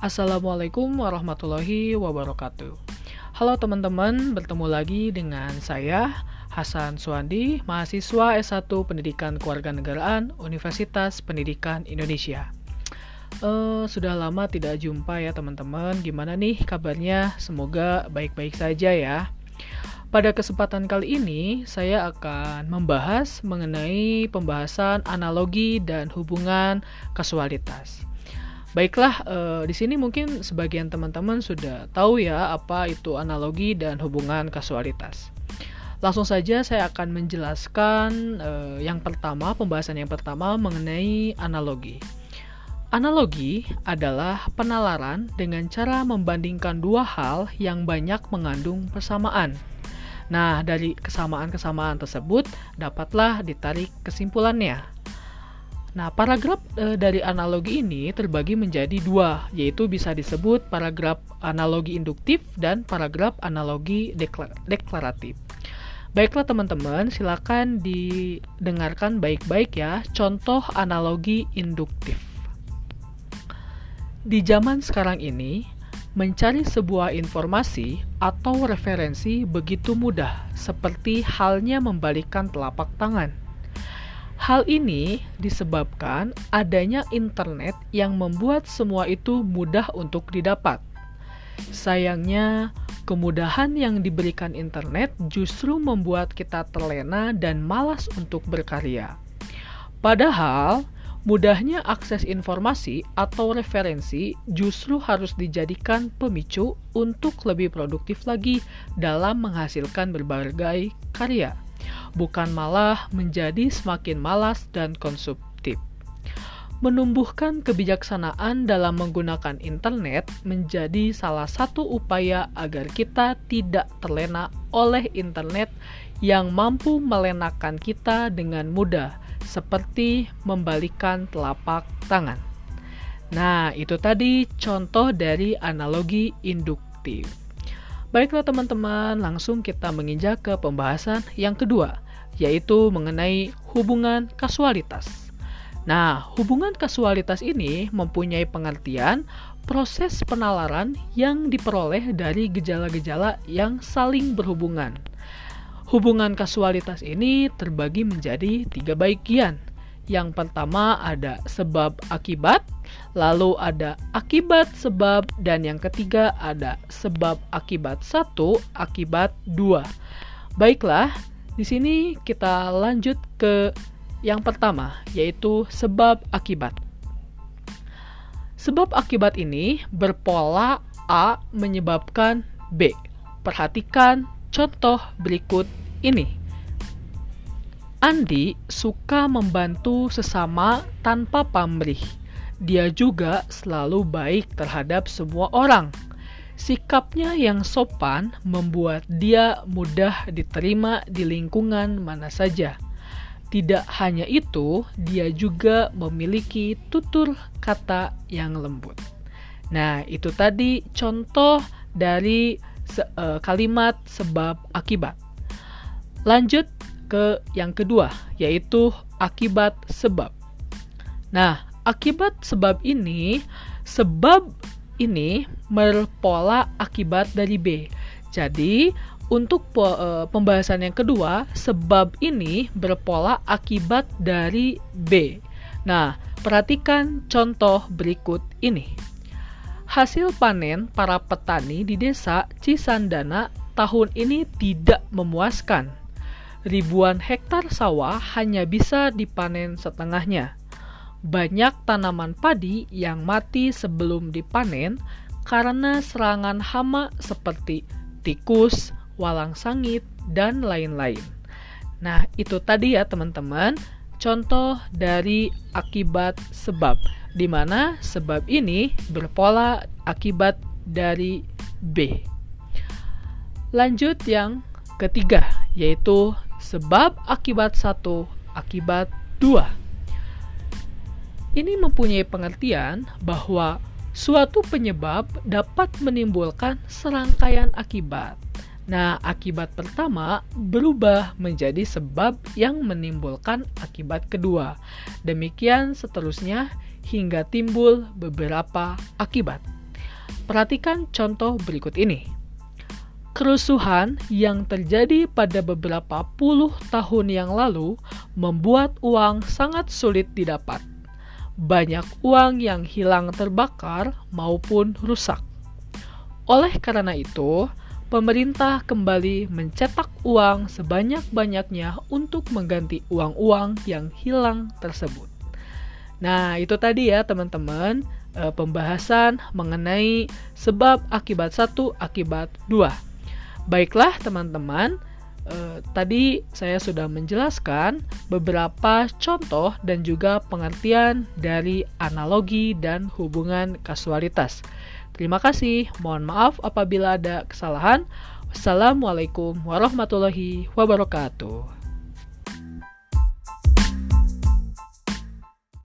Assalamualaikum warahmatullahi wabarakatuh. Halo teman-teman, bertemu lagi dengan saya Hasan Suwandi, mahasiswa S1 Pendidikan Kewarganegaraan Universitas Pendidikan Indonesia. Uh, sudah lama tidak jumpa ya teman-teman. Gimana nih kabarnya? Semoga baik-baik saja ya. Pada kesempatan kali ini, saya akan membahas mengenai pembahasan analogi dan hubungan kasualitas. Baiklah, uh, di sini mungkin sebagian teman-teman sudah tahu ya apa itu analogi dan hubungan kasualitas. Langsung saja saya akan menjelaskan uh, yang pertama, pembahasan yang pertama mengenai analogi. Analogi adalah penalaran dengan cara membandingkan dua hal yang banyak mengandung persamaan. Nah, dari kesamaan-kesamaan tersebut dapatlah ditarik kesimpulannya. Nah, paragraf e, dari analogi ini terbagi menjadi dua, yaitu bisa disebut paragraf analogi induktif dan paragraf analogi deklar deklaratif. Baiklah teman-teman, silakan didengarkan baik-baik ya contoh analogi induktif. Di zaman sekarang ini, Mencari sebuah informasi atau referensi begitu mudah, seperti halnya membalikkan telapak tangan. Hal ini disebabkan adanya internet yang membuat semua itu mudah untuk didapat. Sayangnya, kemudahan yang diberikan internet justru membuat kita terlena dan malas untuk berkarya. Padahal, Mudahnya akses informasi atau referensi justru harus dijadikan pemicu untuk lebih produktif lagi dalam menghasilkan berbagai karya, bukan malah menjadi semakin malas dan konsumtif. Menumbuhkan kebijaksanaan dalam menggunakan internet menjadi salah satu upaya agar kita tidak terlena oleh internet yang mampu melenakan kita dengan mudah seperti membalikan telapak tangan. Nah, itu tadi contoh dari analogi induktif. Baiklah teman-teman, langsung kita menginjak ke pembahasan yang kedua, yaitu mengenai hubungan kasualitas. Nah, hubungan kasualitas ini mempunyai pengertian proses penalaran yang diperoleh dari gejala-gejala yang saling berhubungan. Hubungan kasualitas ini terbagi menjadi tiga bagian. Yang pertama ada sebab akibat, lalu ada akibat sebab, dan yang ketiga ada sebab akibat satu, akibat dua. Baiklah, di sini kita lanjut ke yang pertama, yaitu sebab akibat. Sebab akibat ini berpola A menyebabkan B. Perhatikan contoh berikut ini. Andi suka membantu sesama tanpa pamrih. Dia juga selalu baik terhadap semua orang. Sikapnya yang sopan membuat dia mudah diterima di lingkungan mana saja. Tidak hanya itu, dia juga memiliki tutur kata yang lembut. Nah, itu tadi contoh dari se uh, kalimat sebab akibat. Lanjut ke yang kedua, yaitu akibat sebab. Nah, akibat sebab ini, sebab ini berpola akibat dari B. Jadi, untuk e, pembahasan yang kedua, sebab ini berpola akibat dari B. Nah, perhatikan contoh berikut ini. Hasil panen para petani di desa Cisandana tahun ini tidak memuaskan ribuan hektar sawah hanya bisa dipanen setengahnya. Banyak tanaman padi yang mati sebelum dipanen karena serangan hama seperti tikus, walang sangit, dan lain-lain. Nah, itu tadi ya teman-teman, contoh dari akibat sebab, di mana sebab ini berpola akibat dari B. Lanjut yang ketiga, yaitu sebab akibat satu akibat dua. Ini mempunyai pengertian bahwa suatu penyebab dapat menimbulkan serangkaian akibat. Nah, akibat pertama berubah menjadi sebab yang menimbulkan akibat kedua. Demikian seterusnya hingga timbul beberapa akibat. Perhatikan contoh berikut ini. Kerusuhan yang terjadi pada beberapa puluh tahun yang lalu membuat uang sangat sulit didapat. Banyak uang yang hilang terbakar maupun rusak. Oleh karena itu, pemerintah kembali mencetak uang sebanyak-banyaknya untuk mengganti uang-uang yang hilang tersebut. Nah, itu tadi ya, teman-teman, eh, pembahasan mengenai sebab akibat satu, akibat dua. Baiklah teman-teman, eh, tadi saya sudah menjelaskan beberapa contoh dan juga pengertian dari analogi dan hubungan kasualitas. Terima kasih, mohon maaf apabila ada kesalahan. Wassalamualaikum warahmatullahi wabarakatuh.